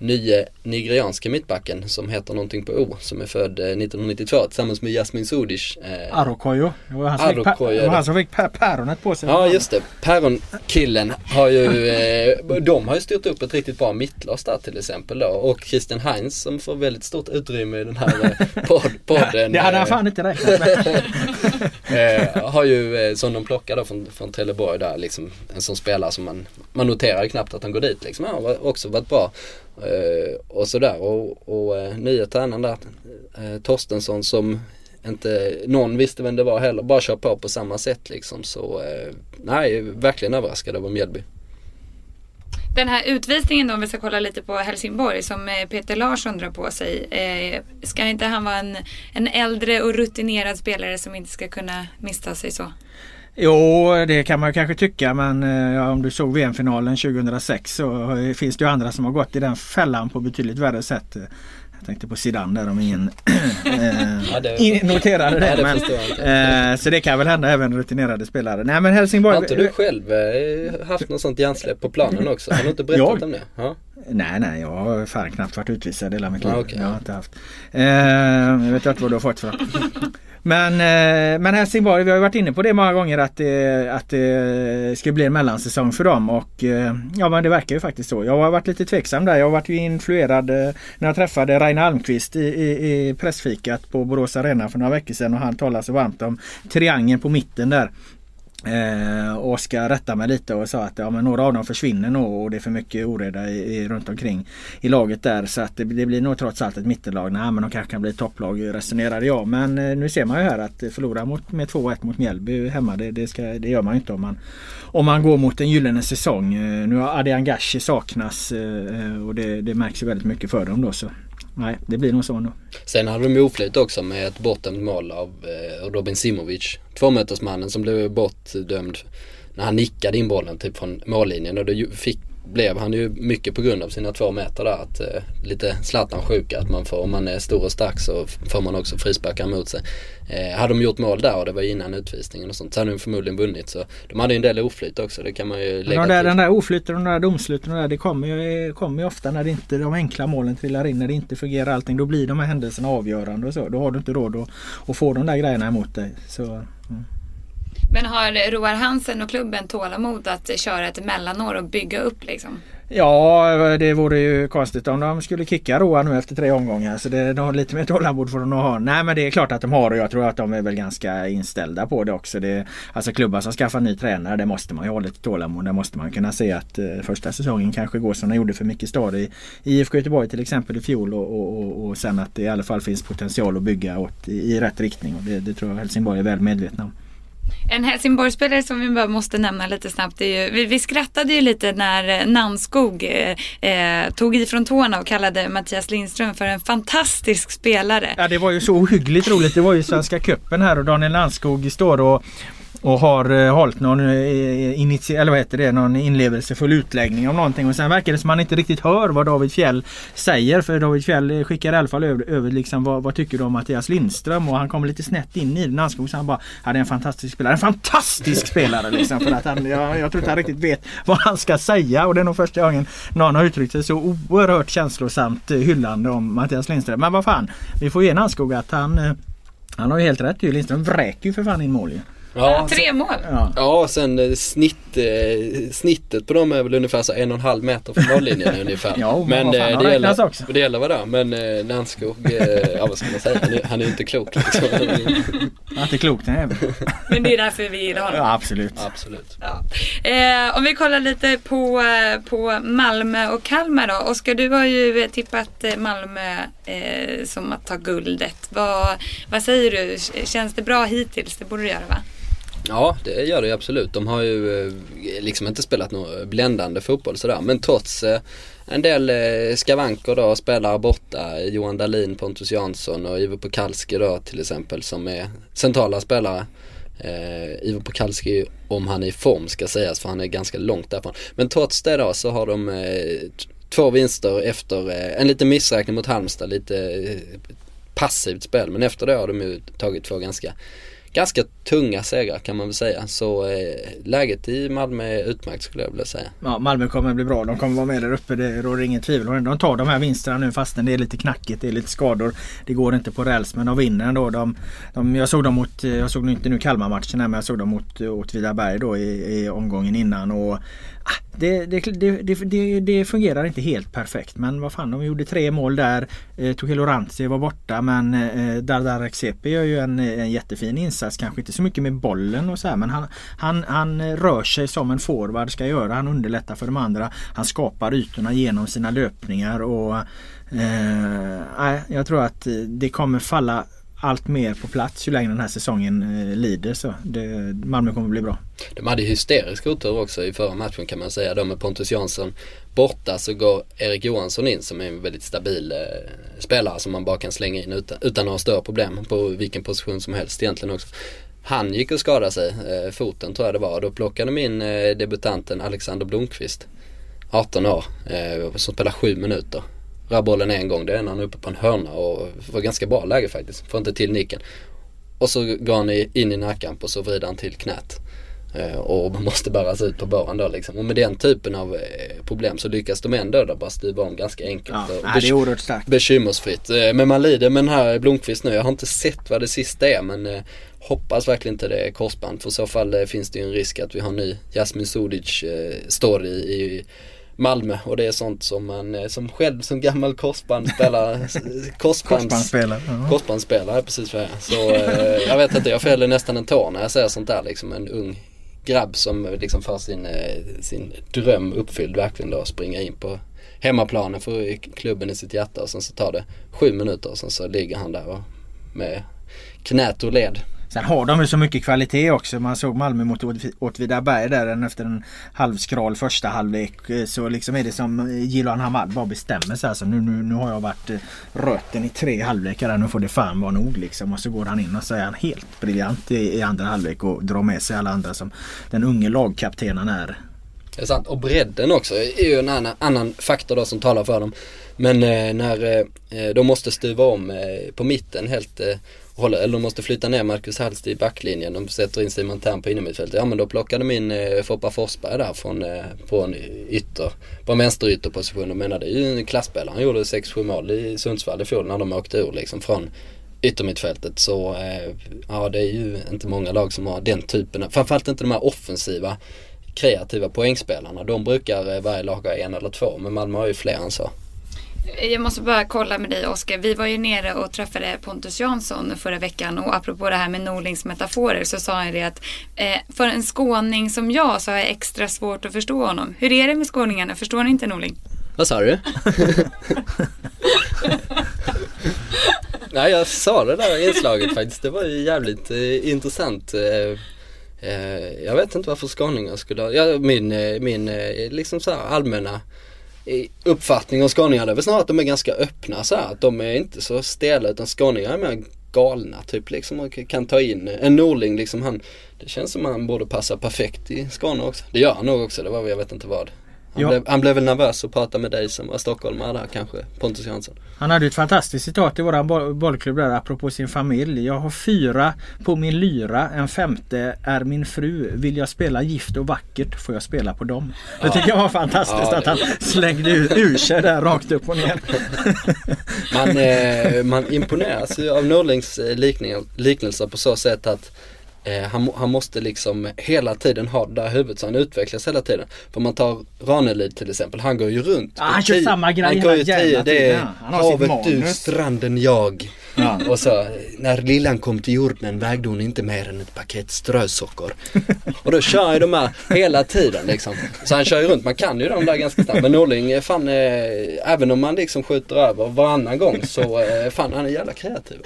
nye nigerianska mittbacken som heter någonting på O som är född 1992 tillsammans med Jasmin Sudic. Eh, Arokoyo. Det var han som Arokoyo, fick, han som fick päronet på sig. Ja just det. Päronkillen har ju, eh, de har ju styrt upp ett riktigt bra mittlas där till exempel då. Och Christian Heinz som får väldigt stort utrymme i den här eh, podd, podden. det hade han fan inte räknat med. eh, har ju, eh, som de plockar då från, från Trelleborg där, liksom en sån spelare som man, man noterar knappt att han går dit liksom. Han har också varit bra. Eh, och sådär och, och eh, nya tränaren där, eh, Torstensson som inte någon visste vem det var heller, bara kör på på samma sätt liksom. Så eh, nej, verkligen överraskad över Mjällby. Den här utvisningen då, om vi ska kolla lite på Helsingborg som eh, Peter Larsson drar på sig. Eh, ska inte han vara en, en äldre och rutinerad spelare som inte ska kunna missta sig så? Jo, det kan man kanske tycka men ja, om du såg VM-finalen 2006 så finns det ju andra som har gått i den fällan på betydligt värre sätt. Jag tänkte på Zidane där om ingen eh, noterade det. Men, eh, så det kan väl hända även rutinerade spelare. Nej men Helsingborg. Har inte du själv eh, haft något sånt hjärnsläpp på planen också? Har du inte berättat jag? om det? Ja. Nej nej jag har fan knappt varit utvisad hela mitt liv. Ah, okay. Jag har inte haft. Eh, jag vet inte vad du har fått för. Men, eh, men Helsingborg, vi har ju varit inne på det många gånger att det, att det ska bli en mellansäsong för dem och ja men det verkar ju faktiskt så. Jag har varit lite tveksam där. Jag har varit ju influerad när jag träffade Reine Almqvist i, i, i pressfikat på Borås Arena för några veckor sedan och han talade så varmt om triangeln på mitten där. Eh, Oskar rättade mig lite och sa att ja, men några av dem försvinner nog och det är för mycket oreda i, i, runt omkring i laget där. Så att det, det, blir nog trots allt ett mittellag. Nej men de kanske kan bli topplag resonerade jag. Men eh, nu ser man ju här att förlora mot, med 2-1 mot Mjällby hemma det, det, ska, det gör man ju inte om man, om man går mot en gyllene säsong. Eh, nu har Adi Angashi saknas eh, eh, och det, det märks ju väldigt mycket för dem då. Så nej, det blir nog så ändå. Sen hade de oflyt också med ett bortdömt mål av eh, Robin Simovic. Tvåmetersmannen som blev bortdömd när han nickade in bollen typ från mållinjen och då fick blev han ju mycket på grund av sina två meter där. Att, eh, lite Zlatan-sjuka, att man får, om man är stor och stark så får man också frisparkar mot sig. Eh, hade de gjort mål där och det var innan utvisningen och sånt så hade de förmodligen vunnit. Så de hade ju en del oflyt också, det kan man ju lägga de där, till. Den där oflyten och de där domsluten och där, det kommer ju, kommer ju ofta när det inte, de enkla målen trillar in, när det inte fungerar allting. Då blir de här händelserna avgörande och så. Då har du inte råd att, att få de där grejerna emot dig. Så, mm. Men har Roar Hansen och klubben tålamod att köra ett mellanår och bygga upp liksom? Ja, det vore ju konstigt om de skulle kicka Roar nu efter tre omgångar. Så det, de har lite mer tålamod får de nog ha. Nej men det är klart att de har och jag tror att de är väl ganska inställda på det också. Det, alltså klubbar som skaffar ny tränare, det måste man ju ha lite tålamod. Där måste man kunna se att eh, första säsongen kanske går som den gjorde för Micke Stad i IFK Göteborg till exempel i fjol. Och, och, och, och, sen att det i alla fall finns potential att bygga åt, i, i rätt riktning. Och det, det tror jag Helsingborg är väl medvetna om. En Helsingborgsspelare som vi bara måste nämna lite snabbt. Är ju, vi, vi skrattade ju lite när eh, Namnskog eh, eh, tog ifrån tårna och kallade Mattias Lindström för en fantastisk spelare. Ja det var ju så ohyggligt roligt. Det var ju Svenska cupen här och Daniel Landskog står och och har eh, hållit någon, eh, initi- eller vad heter det, någon inlevelsefull utläggning om någonting och sen verkar det som man inte riktigt hör vad David Fjell säger för David Fjell skickar i alla fall över, över liksom vad, vad tycker du om Mattias Lindström och han kommer lite snett in i den. Så han bara, ja det är en fantastisk spelare. En fantastisk spelare liksom för att han, jag, jag tror inte han riktigt vet vad han ska säga och det är nog första gången någon har uttryckt sig så oerhört känslosamt eh, hyllande om Mattias Lindström. Men vad fan, vi får ge Nanskog att han eh, han har ju helt rätt ju. Lindström vräker ju för fan in mål ju. Ja, tre mål. Ja, ja sen eh, snitt, eh, snittet på dem är väl ungefär så en och en halv meter från mållinjen ungefär. ja, men, men fan, eh, det, gäller, också. det gäller vad det Men eh, Nannskog, eh, ja vad ska man säga, han är, han är inte klok liksom. Han är inte klok den jäveln. Men det är därför vi gillar honom. Ja, absolut. absolut. Ja. Eh, om vi kollar lite på, på Malmö och Kalmar då. Oskar, du har ju tippat Malmö eh, som att ta guldet. Vad, vad säger du? Känns det bra hittills? Det borde det göra va? Ja, det gör det absolut. De har ju eh, liksom inte spelat någon bländande fotboll sådär. Men trots eh, en del eh, skavanker då, spelare borta. Johan Dahlin, Pontus Jansson och Ivo Pokalski då till exempel som är centrala spelare. Eh, Ivo Pokalski om han är i form ska sägas för han är ganska långt därifrån. Men trots det då så har de eh, två vinster efter eh, en liten missräkning mot Halmstad, lite passivt spel. Men efter det har de ju tagit två ganska ganska tunga segrar kan man väl säga. Så eh, läget i Malmö är utmärkt skulle jag vilja säga. Ja, Malmö kommer bli bra. De kommer vara med där uppe. Det råder inget tvivel om De tar de här vinsterna nu fastän det är lite knackigt. Det är lite skador. Det går inte på räls men de vinner ändå. De, de, jag såg dem mot, eh, jag såg inte nu Kalmar-matchen men jag såg dem mot eh, Åtvidaberg då i, i omgången innan. Och Ah, det, det, det, det, fungerar inte helt perfekt men vad fan de gjorde tre mål där. Eh, Tuhilo Rantzi var borta men eh, Dardar Eksepi gör ju en, eh, en jättefin insats. Kanske inte så mycket med bollen och så här, men han, han, han rör sig som en forward ska göra. Han underlättar för de andra. Han skapar ytorna genom sina löpningar och eh, jag tror att eh, det kommer falla allt mer på plats ju längre den här säsongen eh, lider. Så det, Malmö kommer bli bra. De hade hysterisk otur också i förra matchen kan man säga. De med Pontus Jansson borta så går Erik Johansson in som är en väldigt stabil eh, spelare som man bara kan slänga in utan, utan några större problem på vilken position som helst egentligen också. Han gick och skadade sig, eh, foten tror jag det var. Då plockade de in eh, debutanten Alexander Blomqvist, 18 år, eh, som spelar 7 minuter rör bollen en gång. Det är när han är uppe på en hörna och får ganska bra läge faktiskt. Får inte till nicken. Och så går han in i närkamp och så vrider han till knät. Eh, och måste bäras ut på baren då liksom. Och med den typen av eh, problem så lyckas de ändå då bara stuva om ganska enkelt. Ja, och det är oerhört starkt. Bekymmersfritt. Eh, men man lider med den här Blomqvist nu. Jag har inte sett vad det sista är men hoppas verkligen inte det är korsband. För i så fall finns det ju en risk att vi har en ny Jasmin Sudic story i Malmö och det är sånt som man eh, som själv som gammal korsbandspelare korsbands, korsbandspelare, ja. korsbandspelare precis vad jag är. Så eh, jag vet inte, jag fäller nästan en tår när jag ser sånt där liksom en ung grabb som liksom får sin, eh, sin dröm uppfylld verkligen då springa in på hemmaplanen för klubben i sitt hjärta och sen så tar det sju minuter och sen så ligger han där och med knät och led. Sen har de ju så mycket kvalitet också. Man såg Malmö mot Åtvidaberg där efter en halvskral första halvlek. Eh, så liksom är det som eh, Jiloan Hamad bara bestämmer sig. Alltså, nu, nu, nu har jag varit eh, röten i tre halvlekar. Nu får det fan vara nog liksom. Och så går han in och så är han helt briljant i, i andra halvlek och drar med sig alla andra som den unge lagkaptenen är. Det är sant. Och bredden också är ju en annan, annan faktor då som talar för dem. Men eh, när eh, de måste stuva om eh, på mitten helt eh, håller, eller de måste flytta ner Marcus Hallst i backlinjen. De sätter in Simon Tern på innermittfältet. Ja men då plockar de in eh, Foppa Forsberg där från, eh, på en ytter, på en vänsterytterposition. De menar det är ju en klasspelare. Han gjorde 6-7 mål i Sundsvall i fjol när de åkte ur liksom från yttermittfältet. Så eh, ja det är ju inte många lag som har den typen av, framförallt inte de här offensiva kreativa poängspelarna. De brukar eh, varje lag ha en eller två men Malmö har ju fler än så. Jag måste bara kolla med dig Oskar. Vi var ju nere och träffade Pontus Jansson förra veckan och apropå det här med Norlings metaforer så sa han det att eh, för en skåning som jag så har jag extra svårt att förstå honom. Hur är det med skåningarna? Förstår ni inte Norling? Vad sa du? Nej jag sa det där inslaget faktiskt. Det var ju jävligt eh, intressant. Eh, eh jag vet inte varför skåningar skulle ha, ja, min, eh, min eh, liksom så allmänna uppfattning om skåningar det är väl snarare att de är ganska öppna så här, att de är inte så stela utan skåningar är mer galna typ liksom och kan ta in en Norling liksom han Det känns som han borde passa perfekt i Skåne också. Det gör han nog också, det var jag vet inte vad. Han, ja. blev, han blev väl nervös att prata med dig som var stockholmare där kanske, Pontus Jansson. Han hade ett fantastiskt citat i våran bollklubb där apropå sin familj. Jag har fyra på min lyra, en femte är min fru. Vill jag spela gift och vackert får jag spela på dem. Ja. Det tycker jag var fantastiskt ja, att han slängde ur, ur sig där rakt upp och ner. man, eh, man imponeras ju av Norlings eh, liknelser på så sätt att Eh, han, han, måste liksom hela tiden ha det där huvudet så han utvecklas hela tiden. För man tar Ranelid till exempel, han går ju runt. Ja, han kör tio, samma grej Han går ju tio, det är ja, havet du, stranden jag. Ja. Och så, när lillan kom till jorden vägde hon inte mer än ett paket strösocker. och då kör ju de här hela tiden liksom. Så han kör ju runt, man kan ju de där ganska snabbt. Men Norling, fan, eh, även om man liksom skjuter över varannan gång så, eh, fan han är jävla kreativ.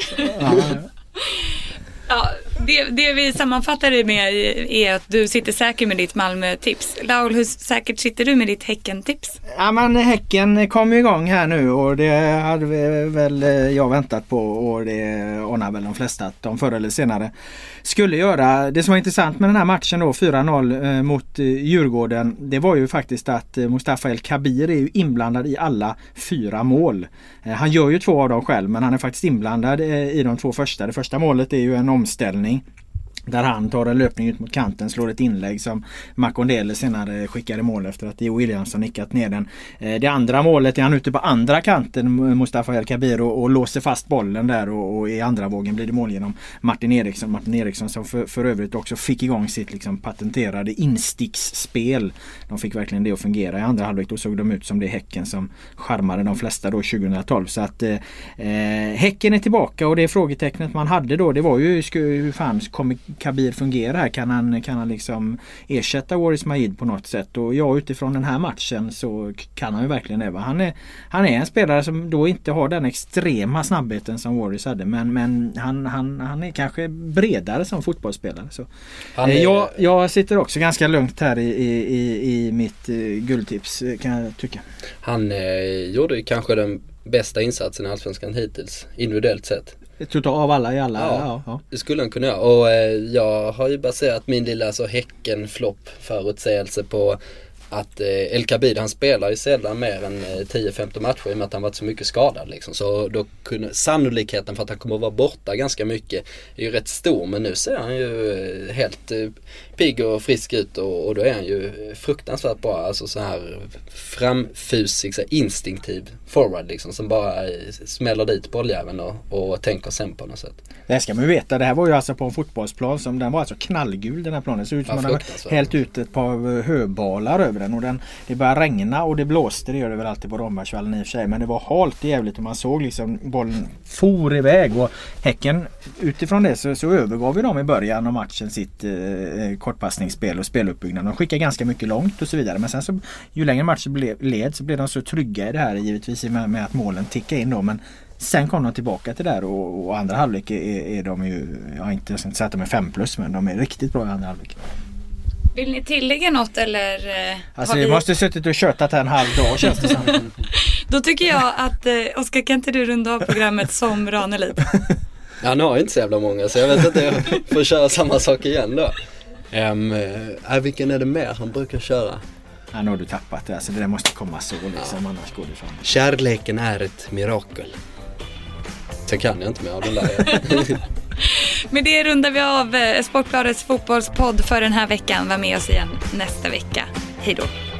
Ja, det, det vi sammanfattar det med är att du sitter säker med ditt Malmö-tips. Laul, hur säkert sitter du med ditt Häcken-tips? Ja men Häcken kom igång här nu och det hade väl eh, jag väntat på och det anar väl de flesta att de förr eller senare skulle göra. Det som var intressant med den här matchen då 4-0 eh, mot eh, Djurgården det var ju faktiskt att eh, Mustafa El Kabir är ju inblandad i alla fyra mål. Eh, han gör ju två av dem själv men han är faktiskt inblandad eh, i de två första. Det första målet är ju en omställning där han tar en löpning ut mot kanten, slår ett inlägg som Makondele senare skickar i mål efter att Dio Williamson nickat ner den. Eh, det andra målet är han ute på andra kanten, Mustafa El Kabir och, och låser fast bollen där och, och, i andra vågen blir det mål genom Martin Eriksson. Martin Eriksson som för, för övrigt också fick igång sitt liksom patenterade insticksspel. De fick verkligen det att fungera. I andra halvlek då såg de ut som det Häcken som charmade de flesta då 2012. Så att eh, eh, Häcken är tillbaka och det frågetecknet man hade då det var ju hur fan kommer Kabir fungera här? Kan han, kan han liksom ersätta Waris Majid på något sätt? Och ja, utifrån den här matchen så kan han ju verkligen det. Han är, han är en spelare som då inte har den extrema snabbheten som Waris hade. Men, men han, han, han är kanske bredare som fotbollsspelare. Så. Är... Jag, jag sitter också ganska lugnt här i, i, i, i mitt uh, guldtips kan jag tycka. Han eh, gjorde kanske den bästa insatsen i Allsvenskan hittills individuellt sett. Total av alla i alla? Ja, ja, ja, det skulle han kunna göra. Och eh, jag har ju baserat min lilla alltså, Häcken-flopp förutsägelse på att eh, El Kabid han spelar ju sällan mer än eh, 10-15 matcher i och med att han varit så mycket skadad liksom. Så då kunde, sannolikheten för att han kommer att vara borta ganska mycket är ju rätt stor. Men nu ser han ju eh, helt eh, pigg och frisk ut och, och då är han ju fruktansvärt bra. Alltså så här framfusig, så här instinktiv forward liksom som bara eh, smäller dit bolljäveln och, och tänker sen på något sätt. Det ska man ju veta. Det här var ju alltså på en fotbollsplan som den var alltså knallgul den här planen. Det såg ut som ja, man hade hällt ut ett par höbalar över den. Och den, det började regna och det blåste. Det gör det väl alltid på Rombergsvallen i och för sig. Men det var halt jävligt och man såg liksom bollen for iväg. Och Häcken utifrån det så, så övergav ju de i början av matchen sitt eh, kortpassningsspel och speluppbyggnad. De skickade ganska mycket långt och så vidare. Men sen så ju längre matchen led så blev de så trygga i det här givetvis med, med att målen tickade in då. Men Sen kom de tillbaka till det där och, och andra halvlek är, är de ju, jag har inte, jag ska inte säga att de är 5 plus men de är riktigt bra i andra halvlek. Vill ni tillägga något eller? Eh, alltså vi, måste suttit och tjötat här en halv dag känns det som. Då tycker jag att, eh, Oskar kan inte du runda av programmet som Ranelid? Han har inte så jävla många så jag vet inte, jag får köra samma sak igen då. Um, äh, vilken är det mer han brukar köra? Ja, nu har du tappat det. Alltså, det där måste komma så liksom, ja. annars går det fram. Kärleken är ett mirakel. Sen kan jag inte mer av den där. Med det rundar vi av eh, Sportbladets fotbollspodd för den här veckan. Var med oss igen nästa vecka. Hej då!